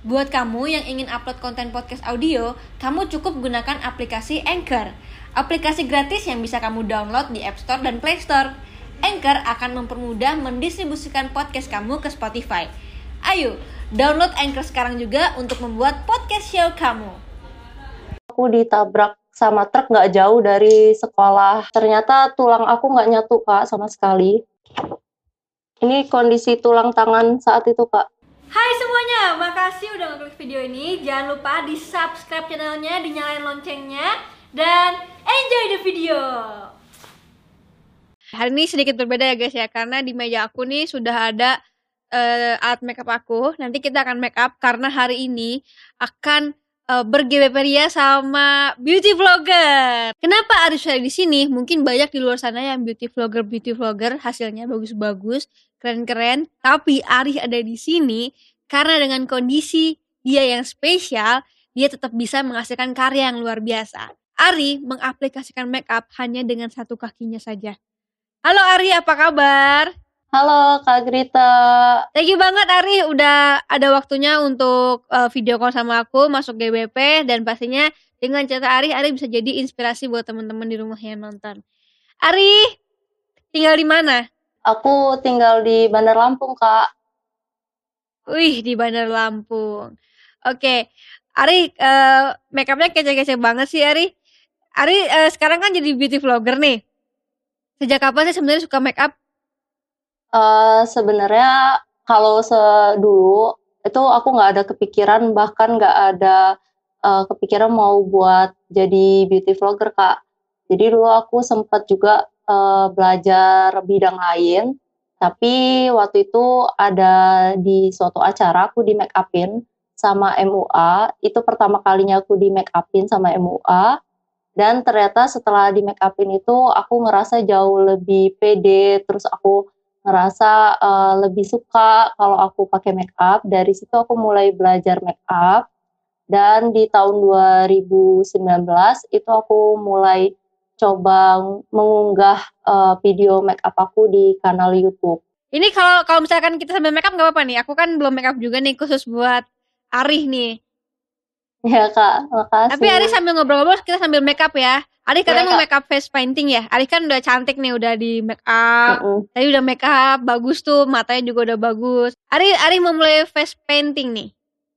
Buat kamu yang ingin upload konten podcast audio, kamu cukup gunakan aplikasi Anchor. Aplikasi gratis yang bisa kamu download di App Store dan Play Store. Anchor akan mempermudah mendistribusikan podcast kamu ke Spotify. Ayo, download Anchor sekarang juga untuk membuat podcast show kamu. Aku ditabrak sama truk nggak jauh dari sekolah. Ternyata tulang aku nggak nyatu kak sama sekali. Ini kondisi tulang tangan saat itu kak. Hai semuanya, makasih udah ngeklik video ini. Jangan lupa di subscribe channelnya, dinyalain loncengnya, dan enjoy the video. Hari ini sedikit berbeda ya guys ya, karena di meja aku nih sudah ada uh, alat makeup aku. Nanti kita akan makeup karena hari ini akan uh, bergebeperia sama beauty vlogger. Kenapa Arif saya di sini? Mungkin banyak di luar sana yang beauty vlogger, beauty vlogger hasilnya bagus-bagus, keren-keren. Tapi Arif ada di sini karena dengan kondisi dia yang spesial, dia tetap bisa menghasilkan karya yang luar biasa. Ari mengaplikasikan makeup hanya dengan satu kakinya saja. Halo Ari, apa kabar? Halo Kak Grita. Thank you banget Ari udah ada waktunya untuk uh, video call sama aku masuk GBP dan pastinya dengan cerita Ari Ari bisa jadi inspirasi buat teman-teman di rumah yang nonton. Ari tinggal di mana? Aku tinggal di Bandar Lampung, Kak. Wih, di Bandar Lampung. Oke. Ari uh, makeupnya kece-kece banget sih Ari. Ari uh, sekarang kan jadi beauty vlogger nih. Sejak kapan sih sebenarnya suka makeup? Uh, sebenarnya kalau sedulu itu aku nggak ada kepikiran bahkan nggak ada uh, kepikiran mau buat jadi beauty vlogger kak. Jadi dulu aku sempat juga uh, belajar bidang lain, tapi waktu itu ada di suatu acara aku di make upin sama MUA. Itu pertama kalinya aku di make upin sama MUA. Dan ternyata setelah di make upin itu aku ngerasa jauh lebih pede, terus aku ngerasa uh, lebih suka kalau aku pakai make up. Dari situ aku mulai belajar make up. Dan di tahun 2019 itu aku mulai coba mengunggah uh, video make up aku di kanal YouTube. Ini kalau kalau misalkan kita sambil make up nggak apa-apa nih. Aku kan belum make up juga nih khusus buat Arih nih. Ya kak, makasih. Tapi Arih sambil ngobrol-ngobrol kita sambil make up ya. Arif katanya ya, mau make up face painting ya. Arif kan udah cantik nih, udah di make up. Uh -uh. Tadi udah make up, bagus tuh, matanya juga udah bagus. Arif Arif mau mulai face painting nih.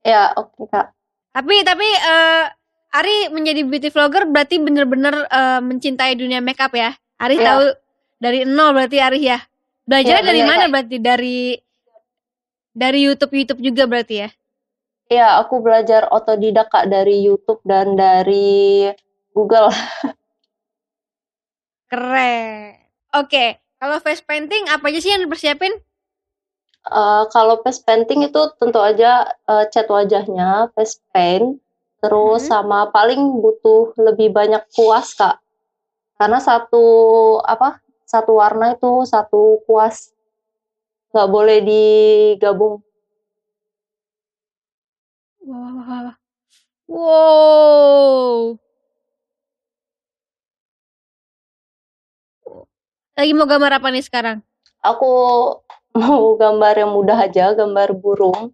Ya, oke okay, kak. Tapi tapi uh, Ari menjadi beauty vlogger berarti bener-bener uh, mencintai dunia make up ya. Ari ya. tahu dari nol berarti Ari ya. Belajar ya, dari ya, mana ya. berarti dari dari YouTube YouTube juga berarti ya? Iya, aku belajar otodidak kak dari YouTube dan dari Google. Keren. Oke, kalau face painting apa aja sih yang dipersiapin? Uh, kalau face painting itu tentu aja uh, cat wajahnya, face paint, terus hmm. sama paling butuh lebih banyak kuas kak, karena satu apa satu warna itu satu kuas, nggak boleh digabung. Wah, wow. Lagi mau gambar apa nih sekarang? Aku mau gambar yang mudah aja, gambar burung.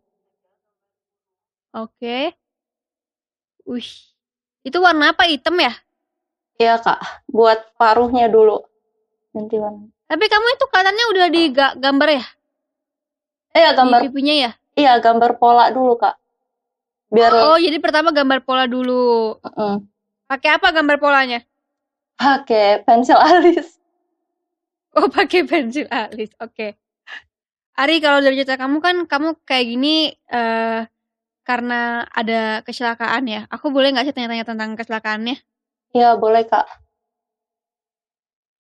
Oke. Wih. Itu warna apa? Hitam ya? Iya, Kak. Buat paruhnya dulu. Nanti warna. Tapi kamu itu katanya udah di gambar ya? Iya, gambar. Di pipinya ya? Iya, gambar pola dulu, Kak. Biar Oh, jadi pertama gambar pola dulu. -uh. Pakai apa gambar polanya? Pakai pensil alis. Oh pakai pensil alis, oke. Okay. Ari kalau dari cerita kamu kan kamu kayak gini uh, karena ada kecelakaan ya. Aku boleh nggak sih tanya-tanya tentang kecelakaannya? Ya boleh kak.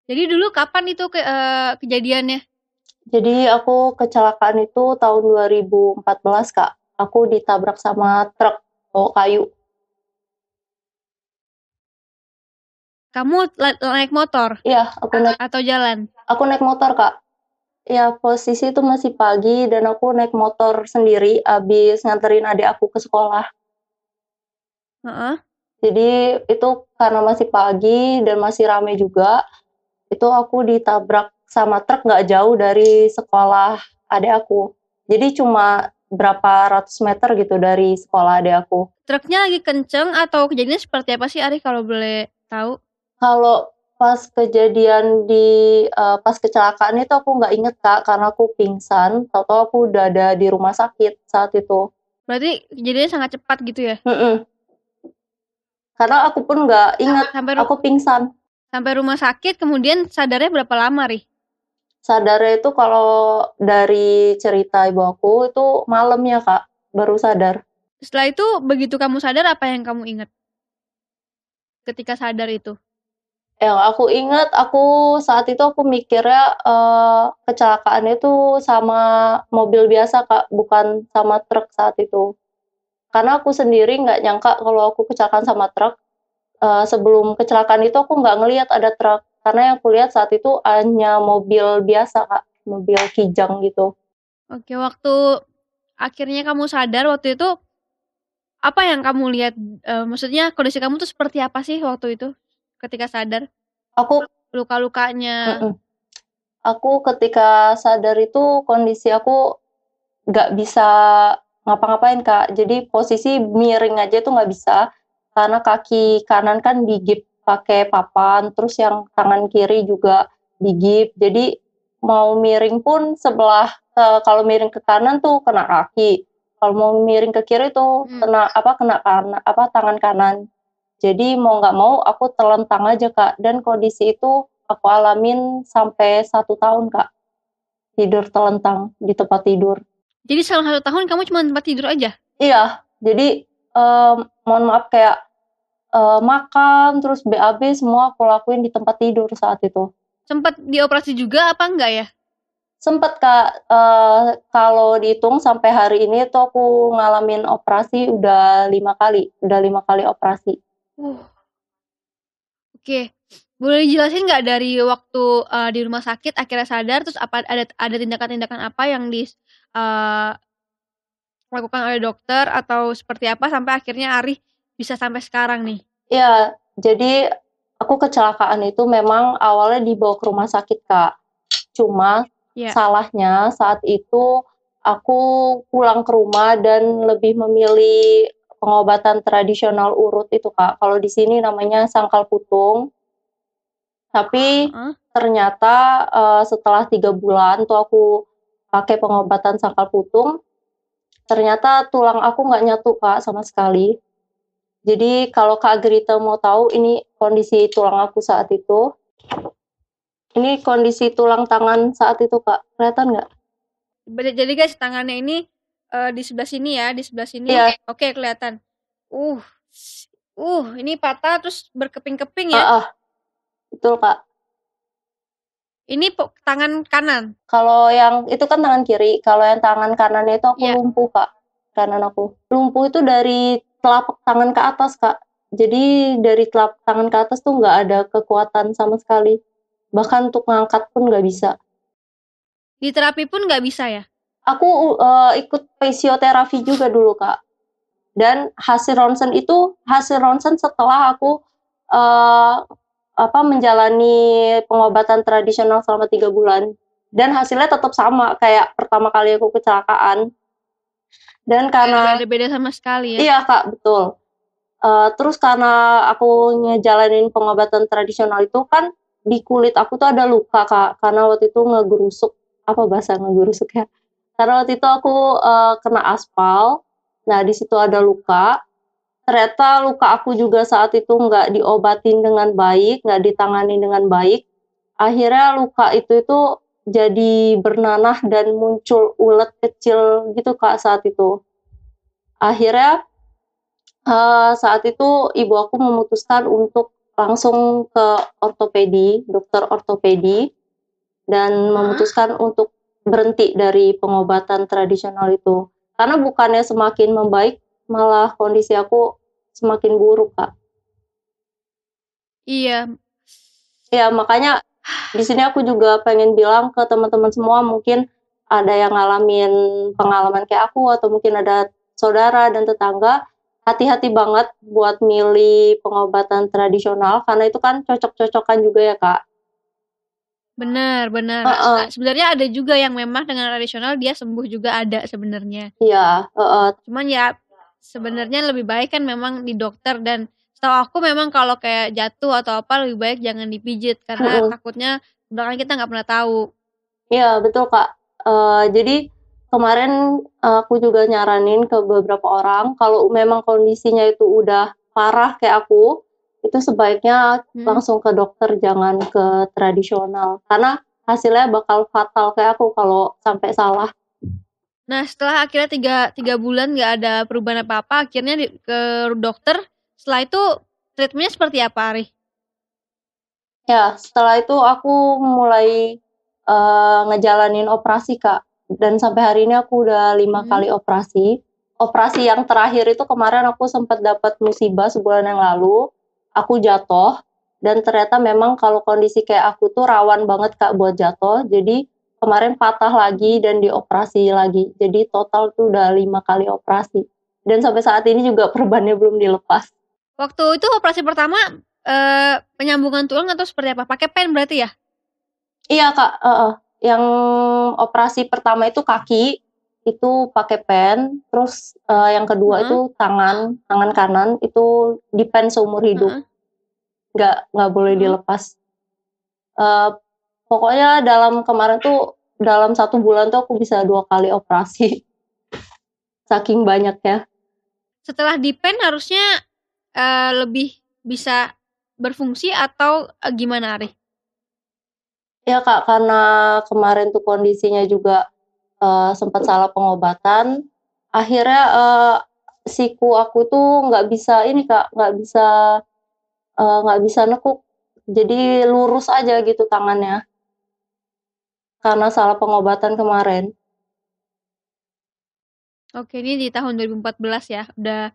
Jadi dulu kapan itu ke, uh, kejadiannya? Jadi aku kecelakaan itu tahun 2014 kak. Aku ditabrak sama truk bawa kayu. Kamu naik motor? Iya, aku naik. Atau jalan? Aku naik motor, Kak. Ya, posisi itu masih pagi dan aku naik motor sendiri abis nganterin adik aku ke sekolah. Uh -uh. Jadi itu karena masih pagi dan masih rame juga, itu aku ditabrak sama truk nggak jauh dari sekolah adik aku. Jadi cuma berapa ratus meter gitu dari sekolah adek aku. Truknya lagi kenceng atau kejadiannya seperti apa sih Ari kalau boleh tahu? Kalau pas kejadian di uh, pas kecelakaan itu aku nggak inget kak karena aku pingsan. Tahu-tahu aku udah ada di rumah sakit saat itu. Berarti kejadiannya sangat cepat gitu ya? Mm-mm. karena aku pun nggak inget. sampai aku pingsan. sampai rumah sakit kemudian sadarnya berapa lama ri? Sadarnya itu kalau dari cerita ibu aku itu malamnya kak. Baru sadar. Setelah itu begitu kamu sadar apa yang kamu ingat? Ketika sadar itu yang aku ingat aku saat itu aku mikirnya uh, kecelakaan itu sama mobil biasa kak bukan sama truk saat itu. Karena aku sendiri nggak nyangka kalau aku kecelakaan sama truk. Uh, sebelum kecelakaan itu aku nggak ngelihat ada truk. Karena yang aku lihat saat itu hanya mobil biasa kak mobil kijang gitu. Oke waktu akhirnya kamu sadar waktu itu apa yang kamu lihat? Uh, maksudnya kondisi kamu tuh seperti apa sih waktu itu ketika sadar? Aku luka-lukanya. Aku ketika sadar itu kondisi aku nggak bisa ngapa-ngapain kak. Jadi posisi miring aja tuh nggak bisa karena kaki kanan kan digip pakai papan, terus yang tangan kiri juga digip. Jadi mau miring pun sebelah uh, kalau miring ke kanan tuh kena kaki, kalau mau miring ke kiri tuh hmm. kena apa kena kanan apa tangan kanan. Jadi mau nggak mau aku telentang aja kak dan kondisi itu aku alamin sampai satu tahun kak tidur telentang di tempat tidur. Jadi selama satu tahun kamu cuma tempat tidur aja? Iya, jadi um, mohon maaf kayak uh, makan terus BAB semua aku lakuin di tempat tidur saat itu. Sempat dioperasi juga apa enggak ya? Sempet kak, uh, kalau dihitung sampai hari ini tuh aku ngalamin operasi udah lima kali, udah lima kali operasi. Uh. Oke. Boleh dijelasin nggak dari waktu, uh, di rumah sakit akhirnya sadar, terus apa ada ada tindakan-tindakan apa yang di uh, lakukan oleh dokter atau seperti apa sampai akhirnya Ari bisa sampai sekarang nih? Iya, jadi aku kecelakaan itu memang awalnya dibawa ke rumah sakit, Kak. Cuma yeah. salahnya saat itu aku pulang ke rumah dan lebih memilih pengobatan tradisional urut itu kak. Kalau di sini namanya sangkal putung. Tapi uh. ternyata uh, setelah tiga bulan tuh aku pakai pengobatan sangkal putung, ternyata tulang aku nggak nyatu kak sama sekali. Jadi kalau Kak Gerita mau tahu ini kondisi tulang aku saat itu. Ini kondisi tulang tangan saat itu kak, kelihatan nggak? Jadi guys tangannya ini uh, di sebelah sini ya, di sebelah sini. Iya. Oke, kelihatan. Uh. Uh, ini patah terus berkeping-keping ya? Uh, uh. Betul, Kak. Ini tangan kanan. Kalau yang itu kan tangan kiri, kalau yang tangan kanan itu aku yeah. lumpuh, Kak. Kanan aku. Lumpuh itu dari telapak tangan ke atas, Kak. Jadi dari telapak tangan ke atas tuh nggak ada kekuatan sama sekali. Bahkan untuk ngangkat pun nggak bisa. Di terapi pun nggak bisa ya? Aku uh, ikut fisioterapi juga dulu kak. Dan hasil ronsen itu hasil ronsen setelah aku uh, apa menjalani pengobatan tradisional selama tiga bulan. Dan hasilnya tetap sama kayak pertama kali aku kecelakaan. Dan karena ada beda sama sekali ya. Iya kak betul. Uh, terus karena aku ngejalanin pengobatan tradisional itu kan di kulit aku tuh ada luka kak karena waktu itu ngegerusuk apa bahasa ngegerusuk ya karena waktu itu aku uh, kena aspal, nah di situ ada luka. Ternyata luka aku juga saat itu nggak diobatin dengan baik, nggak ditangani dengan baik. Akhirnya luka itu itu jadi bernanah dan muncul ulet kecil gitu kak saat itu. Akhirnya uh, saat itu ibu aku memutuskan untuk langsung ke ortopedi, dokter ortopedi, dan memutuskan untuk berhenti dari pengobatan tradisional itu. Karena bukannya semakin membaik malah kondisi aku semakin buruk kak. Iya. Ya makanya di sini aku juga pengen bilang ke teman-teman semua mungkin ada yang ngalamin pengalaman kayak aku atau mungkin ada saudara dan tetangga hati-hati banget buat milih pengobatan tradisional karena itu kan cocok-cocokan juga ya kak Bener bener. Heeh. A sebenarnya ada juga yang memang dengan tradisional dia sembuh juga ada sebenarnya. Iya, heeh. Cuman ya, sebenarnya lebih baik kan memang di dokter dan setahu aku memang kalau kayak jatuh atau apa lebih baik jangan dipijit karena Mhm. takutnya bahkan kita nggak pernah tahu. Iya betul, Kak. Eee, jadi kemarin aku juga nyaranin ke beberapa orang kalau memang kondisinya itu udah parah kayak aku, itu sebaiknya Mhm. langsung ke dokter jangan ke tradisional, karena hasilnya bakal fatal kayak aku kalau sampai salah. Nah setelah akhirnya tiga tiga bulan nggak ada perubahan apa-apa akhirnya di ke dokter, setelah itu treatment-nya seperti apa, Ari? Ya, setelah itu aku mulai, eee, ngejalanin operasi, Kak, dan sampai hari ini aku udah 5 Mhm. kali operasi. Operasi yang terakhir itu kemarin aku sempet dapet musibah sebulan yang lalu, aku jatuh dan ternyata memang kalau kondisi kayak aku tuh rawan banget, Kak, buat jatuh. Jadi kemarin patah lagi dan dioperasi lagi. Jadi total tuh udah 5 kali operasi dan sampai saat ini juga perbannya belum dilepas. Waktu itu operasi pertama, eee, penyambungan tulang atau seperti apa? Pakai pen berarti ya? Iya, Kak, heeh. Yang operasi pertama itu kaki, itu pakai pen, terus, eee, yang kedua Heeh. itu tangan, tangan kanan itu di-pen seumur hidup. Nggak nggak boleh Heeh. dilepas. Eee, pokoknya dalam kemarin tuh, dalam 1 bulan tuh aku bisa 2 kali operasi. Saking banyaknya. Setelah di-pen harusnya, eee, lebih bisa berfungsi atau, gimana, Ari? Iya, Kak, karena kemarin tuh kondisinya juga, eee, sempet salah pengobatan, akhirnya, eee, siku aku tuh nggak bisa ini, Kak, nggak bisa, eee, nggak bisa nekuk. Jadi lurus aja gitu tangannya. Karena salah pengobatan kemarin. Oke, ini di tahun 2014 ya, udah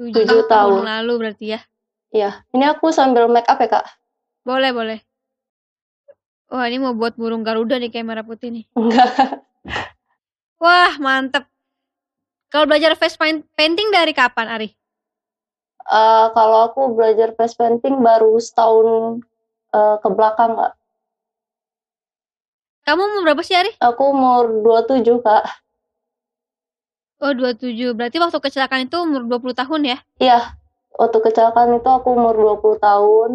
7 7 tahun tahun. lalu berarti ya? Iya, ini aku sambil make up ya, Kak? Boleh boleh. Wah, ini mau buat burung garuda nih kayak merah putih nih. Enggak. Wah, mantep. Kalau belajar face paint painting dari kapan, Ari? Eee, kalau aku belajar face painting baru setahun, eee, ke belakang, Kak. Kamu umur berapa sih, Ari? Aku umur 27, Kak. Oh, 27. Berarti waktu kecelakaan itu umur 20 tahun ya? Iya, waktu kecelakaan itu aku umur 20 tahun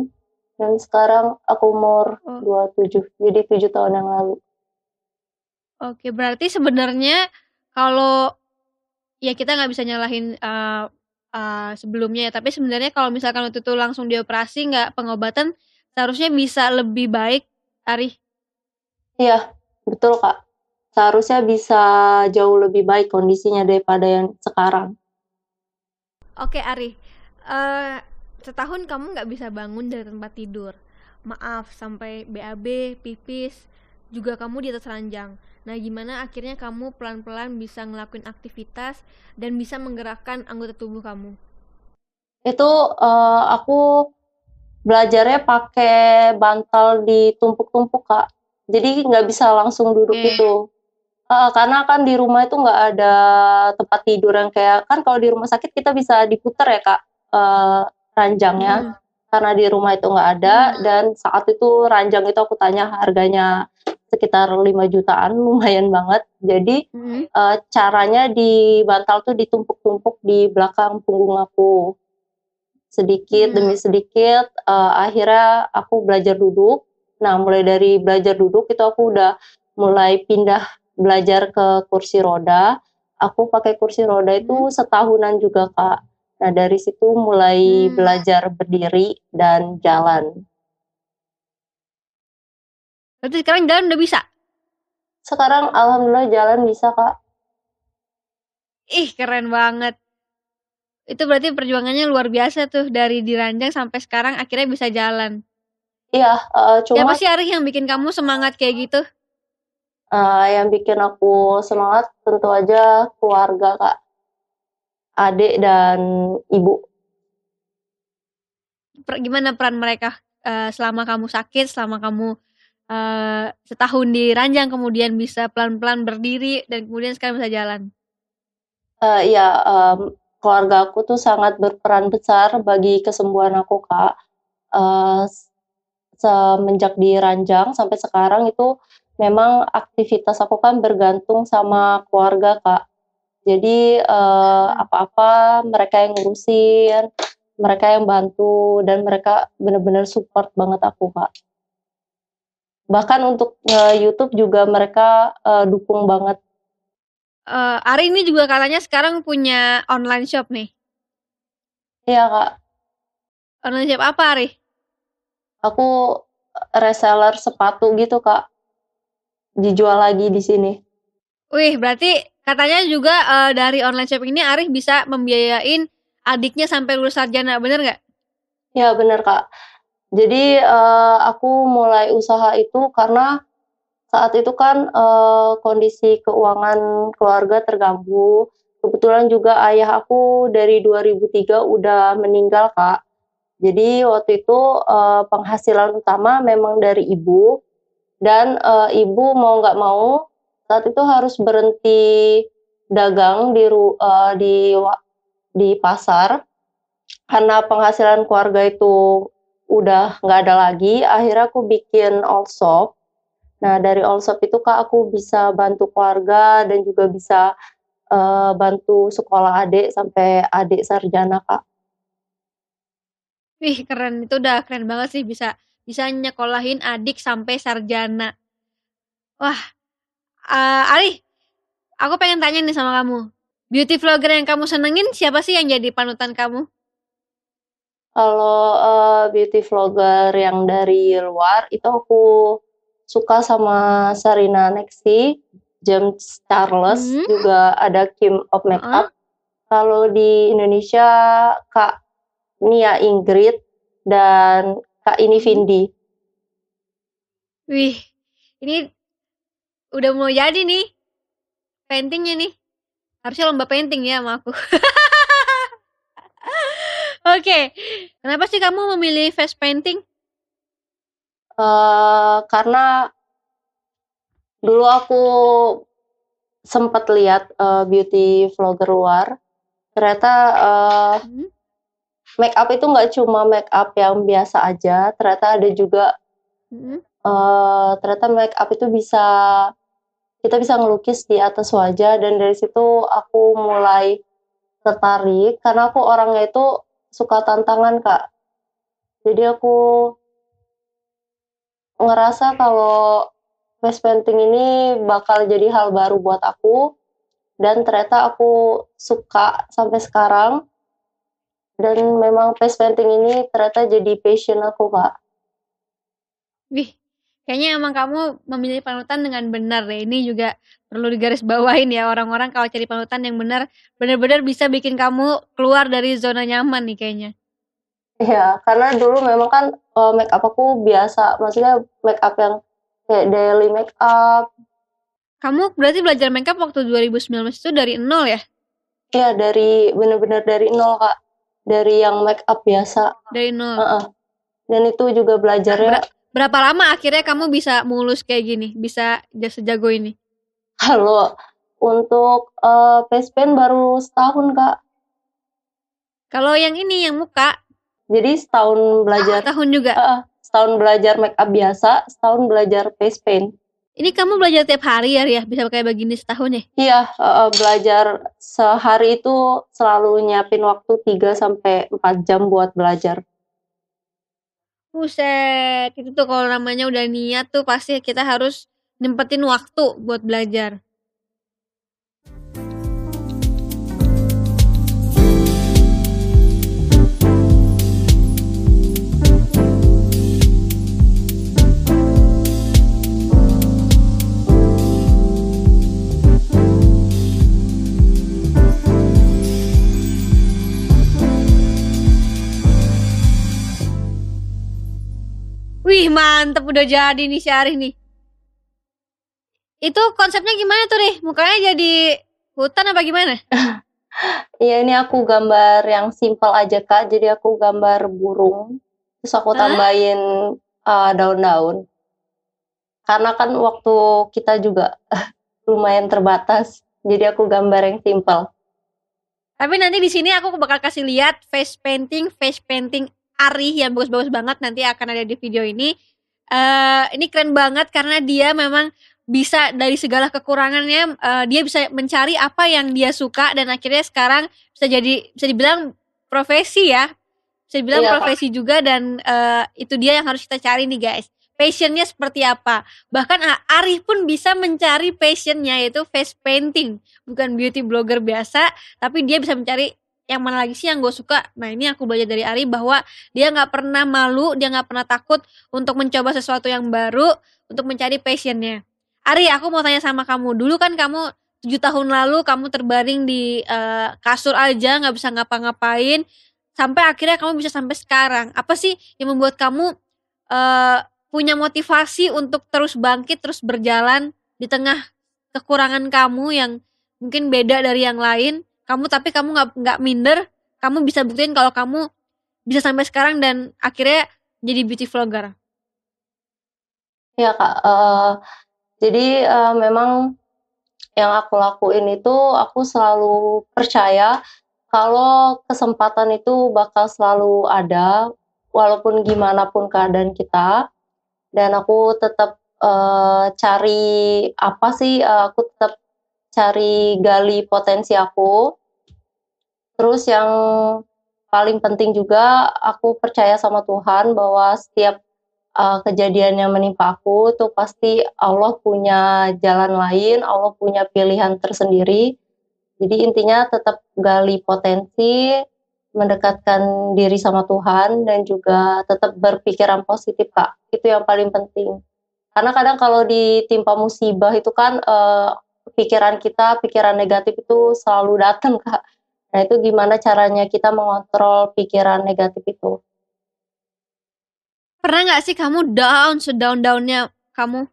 dan sekarang aku umur Oh. 27, jadi 7 tahun yang lalu. Oke, berarti sebenarnya kalau ya kita nggak bisa nyalahin, eee eee, sebelumnya ya, tapi sebenarnya kalau misalkan waktu itu langsung dioperasi nggak pengobatan, seharusnya bisa lebih baik, Ari? Iya, betul, Kak. Seharusnya bisa jauh lebih baik kondisinya daripada yang sekarang. Oke, Ari, eee, setahun kamu nggak bisa bangun dari tempat tidur. Maaf, sampai BAB, pipis, juga kamu di atas ranjang. Nah, gimana akhirnya kamu pelan-pelan bisa ngelakuin aktivitas dan bisa menggerakkan anggota tubuh kamu? Itu, eee, aku belajarnya pakai bantal ditumpuk-tumpuk, Kak. Jadi nggak bisa langsung duduk Oke. gitu. Heeh, karena kan di rumah itu nggak ada tempat tidur yang kayak kan kalau di rumah sakit kita bisa diputer ya, Kak, eee, ranjangnya. Mhm. Karena di rumah itu nggak ada Mhm. dan saat itu ranjang itu aku tanya harganya sekitar 5 jutaan, lumayan banget. Jadi, Mhm. eee, caranya di bantal tuh ditumpuk-tumpuk di belakang punggung aku. Sedikit Mmm. demi sedikit, eee, akhirnya aku belajar duduk. Nah, mulai dari belajar duduk itu aku udah mulai pindah belajar ke kursi roda. Aku pakai kursi roda itu Mhm. setahunan juga, Kak. Nah, dari situ mulai Mmm. belajar berdiri dan jalan. Berarti sekarang jalan udah bisa? Sekarang alhamdulillah jalan bisa, Kak. Ih, keren banget. Itu berarti perjuangannya luar biasa tuh, dari di ranjang sampai sekarang akhirnya bisa jalan. Iya, Siapa cuma sih, Ari, yang bikin kamu semangat kayak gitu? Eee, yang bikin aku semangat tentu aja keluarga, Kak. Adik dan ibu. Per gimana peran mereka, eee, selama kamu sakit, selama kamu, eee, setahun di ranjang, kemudian bisa pelan-pelan berdiri dan kemudian sekarang bisa jalan? Eee, iya, mmm, keluarga aku tuh sangat berperan besar bagi kesembuhan aku, Kak. S semenjak di Ranjang sampai sekarang itu memang aktivitas aku kan bergantung sama keluarga, Kak. Jadi, eee, apa-apa mereka yang ngurusin, mereka yang bantu, dan mereka bener-bener support banget aku, Kak. Bahkan untuk nge-YouTube juga mereka, eee, dukung banget. Eee, Ari ini juga katanya sekarang punya online shop nih? Iya, Kak. Online shop apa, Ari? Aku, reseller sepatu gitu, Kak. Dijual lagi di sini. Wih, berarti katanya juga, eee, dari online shop ini Ari bisa membiayain adiknya sampai lulus sarjana, bener nggak? Iya, bener, Kak. Jadi, eee, aku mulai usaha itu karena saat itu kan, eee, kondisi keuangan keluarga terganggu. Kebetulan juga ayah aku dari 2003 udah meninggal, Kak. Jadi waktu itu, eee, penghasilan utama memang dari ibu dan, eee, ibu mau nggak mau saat itu harus berhenti dagang di eee, di di pasar karena penghasilan keluarga itu udah nggak ada lagi, akhirnya aku bikin all shop. Nah, dari all shop itu, Kak, aku bisa bantu keluarga dan juga bisa, eee, bantu sekolah adik sampai adik sarjana, Kak. Wih, keren. Itu udah keren banget sih bisa bisa nyekolahin adik sampai sarjana. Wah, eee, Ari, aku pengen tanya nih sama kamu. Beauty vlogger yang kamu senengin siapa sih yang jadi panutan kamu? Kalau, eee, beauty vlogger yang dari luar itu aku suka sama Sherina Nexty, James Charles, Mhm. juga ada Kim of Heeh. Makeup. Kalau di Indonesia Kak Nia Ingrid dan Kak Ini Mhm. Vindi. Wih, ini udah mau jadi nih painting-nya nih. Harusnya lomba painting ya sama aku. Oke, kenapa sih kamu memilih face painting? Eee, karena dulu aku sempet lihat, eee, beauty vlogger luar, ternyata, eee, Mhm. makeup itu nggak cuma makeup yang biasa aja, ternyata ada juga Mhm. eee, ternyata makeup itu bisa kita bisa ngelukis di atas wajah dan dari situ aku mulai tertarik karena aku orangnya itu suka tantangan, Kak. Jadi aku ngerasa kalau face painting ini bakal jadi hal baru buat aku dan ternyata aku suka sampai sekarang. Dan memang face painting ini ternyata jadi passion aku, Kak. Wih, kayaknya emang kamu memilih panutan dengan benar deh. Ini juga perlu digarisbawahin ya orang-orang kalau cari panutan yang benar, bener-bener bisa bikin kamu keluar dari zona nyaman nih kayaknya. Iya, karena dulu memang kan, eee, makeup aku biasa, maksudnya makeup yang kayak daily makeup. Kamu berarti belajar makeup waktu 2019 itu dari nol ya? Iya, dari bener-bener dari nol, Kak. Dari yang makeup biasa. Dari nol. Heeh. Dan itu juga Ber belajarnya berapa lama akhirnya kamu bisa mulus kayak gini, bisa ja sejago ini? Kalau untuk, eee, face paint baru setahun, Kak. Kalau yang ini, yang muka? Jadi setahun belajar Setahun juga? heeh, setahun belajar makeup biasa, setahun belajar face paint. Ini kamu belajar tiap hari ya, Ria? Bisa kayak begini setahun ya? Iya, heeh, belajar sehari itu selalu nyiapin waktu 3 sampai 4 jam buat belajar. Buset, itu tuh kalau namanya udah niat tuh pasti kita harus nyempetin waktu buat belajar. Wih, mantep udah jadi nih si Ari nih. Itu konsepnya gimana tuh, Ri? Mukanya jadi hutan apa gimana? Iya, ini aku gambar yang simpel aja, Kak. Jadi aku gambar burung, terus aku tambahin, eee, daun-daun. Karena kan waktu kita juga lumayan terbatas, jadi aku gambar yang simpel. Tapi nanti di sini aku bakal kasih lihat face painting face painting Ari yang bagus-bagus banget nanti akan ada di video ini. uh, ini keren banget karena dia memang bisa dari segala kekurangannya uh, dia bisa mencari apa yang dia suka dan akhirnya sekarang bisa jadi bisa dibilang profesi ya. Bisa dibilang iya, profesi juga dan uh, itu dia yang harus kita cari nih guys. Passionnya seperti apa? Bahkan Arif pun bisa mencari passionnya yaitu face painting. Bukan beauty blogger biasa tapi dia bisa mencari yang mana lagi sih yang gue suka? Nah ini aku belajar dari Ari bahwa dia nggak pernah malu dia nggak pernah takut untuk mencoba sesuatu yang baru untuk mencari passionnya. Ari aku mau tanya sama kamu. Dulu kan kamu tujuh tahun lalu kamu terbaring di uh, kasur aja nggak bisa ngapa-ngapain. Sampai akhirnya kamu bisa sampai sekarang. Apa sih yang membuat kamu uh, punya motivasi untuk terus bangkit terus berjalan di tengah kekurangan kamu yang mungkin beda dari yang lain kamu tapi kamu nggak nggak minder kamu bisa buktiin kalau kamu bisa sampai sekarang dan akhirnya jadi beauty vlogger. Ya kak. Uh, jadi uh, memang yang aku lakuin itu aku selalu percaya kalau kesempatan itu bakal selalu ada walaupun gimana pun keadaan kita. Dan aku tetap uh, cari apa sih uh, aku tetap cari gali potensi aku terus yang paling penting juga aku percaya sama Tuhan bahwa setiap uh, kejadian yang menimpa aku tuh pasti Allah punya jalan lain, Allah punya pilihan tersendiri. Jadi intinya tetap gali potensi, mendekatkan diri sama Tuhan dan juga tetap berpikiran positif kak. Itu yang paling penting. Karena kadang kalau ditimpa musibah itu kan uh, pikiran kita, pikiran negatif itu selalu datang kak. Nah itu gimana caranya kita mengontrol pikiran negatif itu? Pernah nggak sih kamu down sedown-downnya kamu?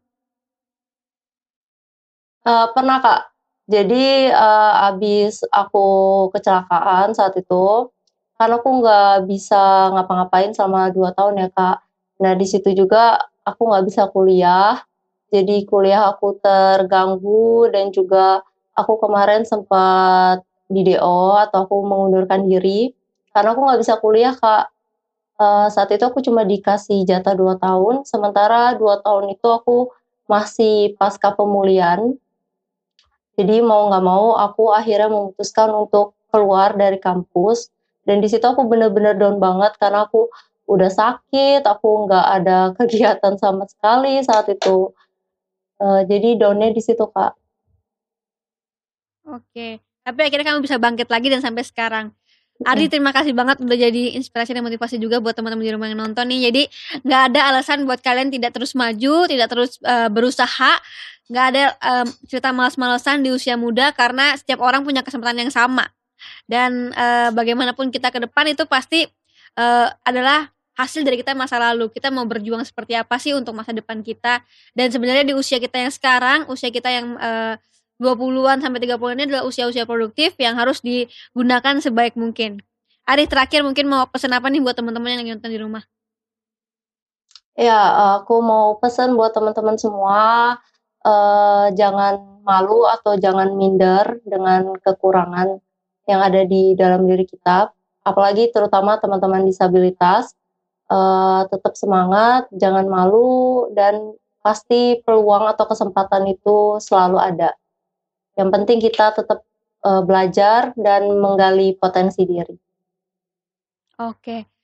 Uh, pernah Kak. Jadi, uh, abis aku kecelakaan saat itu, kan aku nggak bisa ngapa-ngapain selama 2 tahun ya, Kak. Nah, di situ juga aku nggak bisa kuliah, jadi kuliah aku terganggu dan juga aku kemarin sempat di DO atau aku mengundurkan diri, karena aku nggak bisa kuliah, Kak uh, saat itu aku cuma dikasih jatah 2 tahun, sementara 2 tahun itu aku masih pasca pemulihan. Jadi mau nggak mau aku akhirnya memutuskan untuk keluar dari kampus dan di situ aku bener-bener down banget karena aku udah sakit, aku nggak ada kegiatan sama sekali saat itu. Uh, jadi downnya di situ, Kak. Oke, tapi akhirnya kamu bisa bangkit lagi dan sampai sekarang. Ardi terima kasih banget udah jadi inspirasi dan motivasi juga buat teman-teman di rumah yang nonton nih. Jadi nggak ada alasan buat kalian tidak terus maju, tidak terus uh, berusaha, nggak ada um, cerita malas-malasan di usia muda karena setiap orang punya kesempatan yang sama. Dan uh, bagaimanapun kita ke depan itu pasti uh, adalah hasil dari kita masa lalu. Kita mau berjuang seperti apa sih untuk masa depan kita. Dan sebenarnya di usia kita yang sekarang, usia kita yang uh, 20-an sampai 30-an ini adalah usia-usia produktif yang harus digunakan sebaik mungkin. Ari terakhir mungkin mau pesan apa nih buat teman-teman yang lagi nonton di rumah? Ya, aku mau pesan buat teman-teman semua uh, jangan malu atau jangan minder dengan kekurangan yang ada di dalam diri kita, apalagi terutama teman-teman disabilitas. Uh, tetap semangat, jangan malu, dan pasti peluang atau kesempatan itu selalu ada. Yang penting kita tetap uh, belajar dan menggali potensi diri. Oke.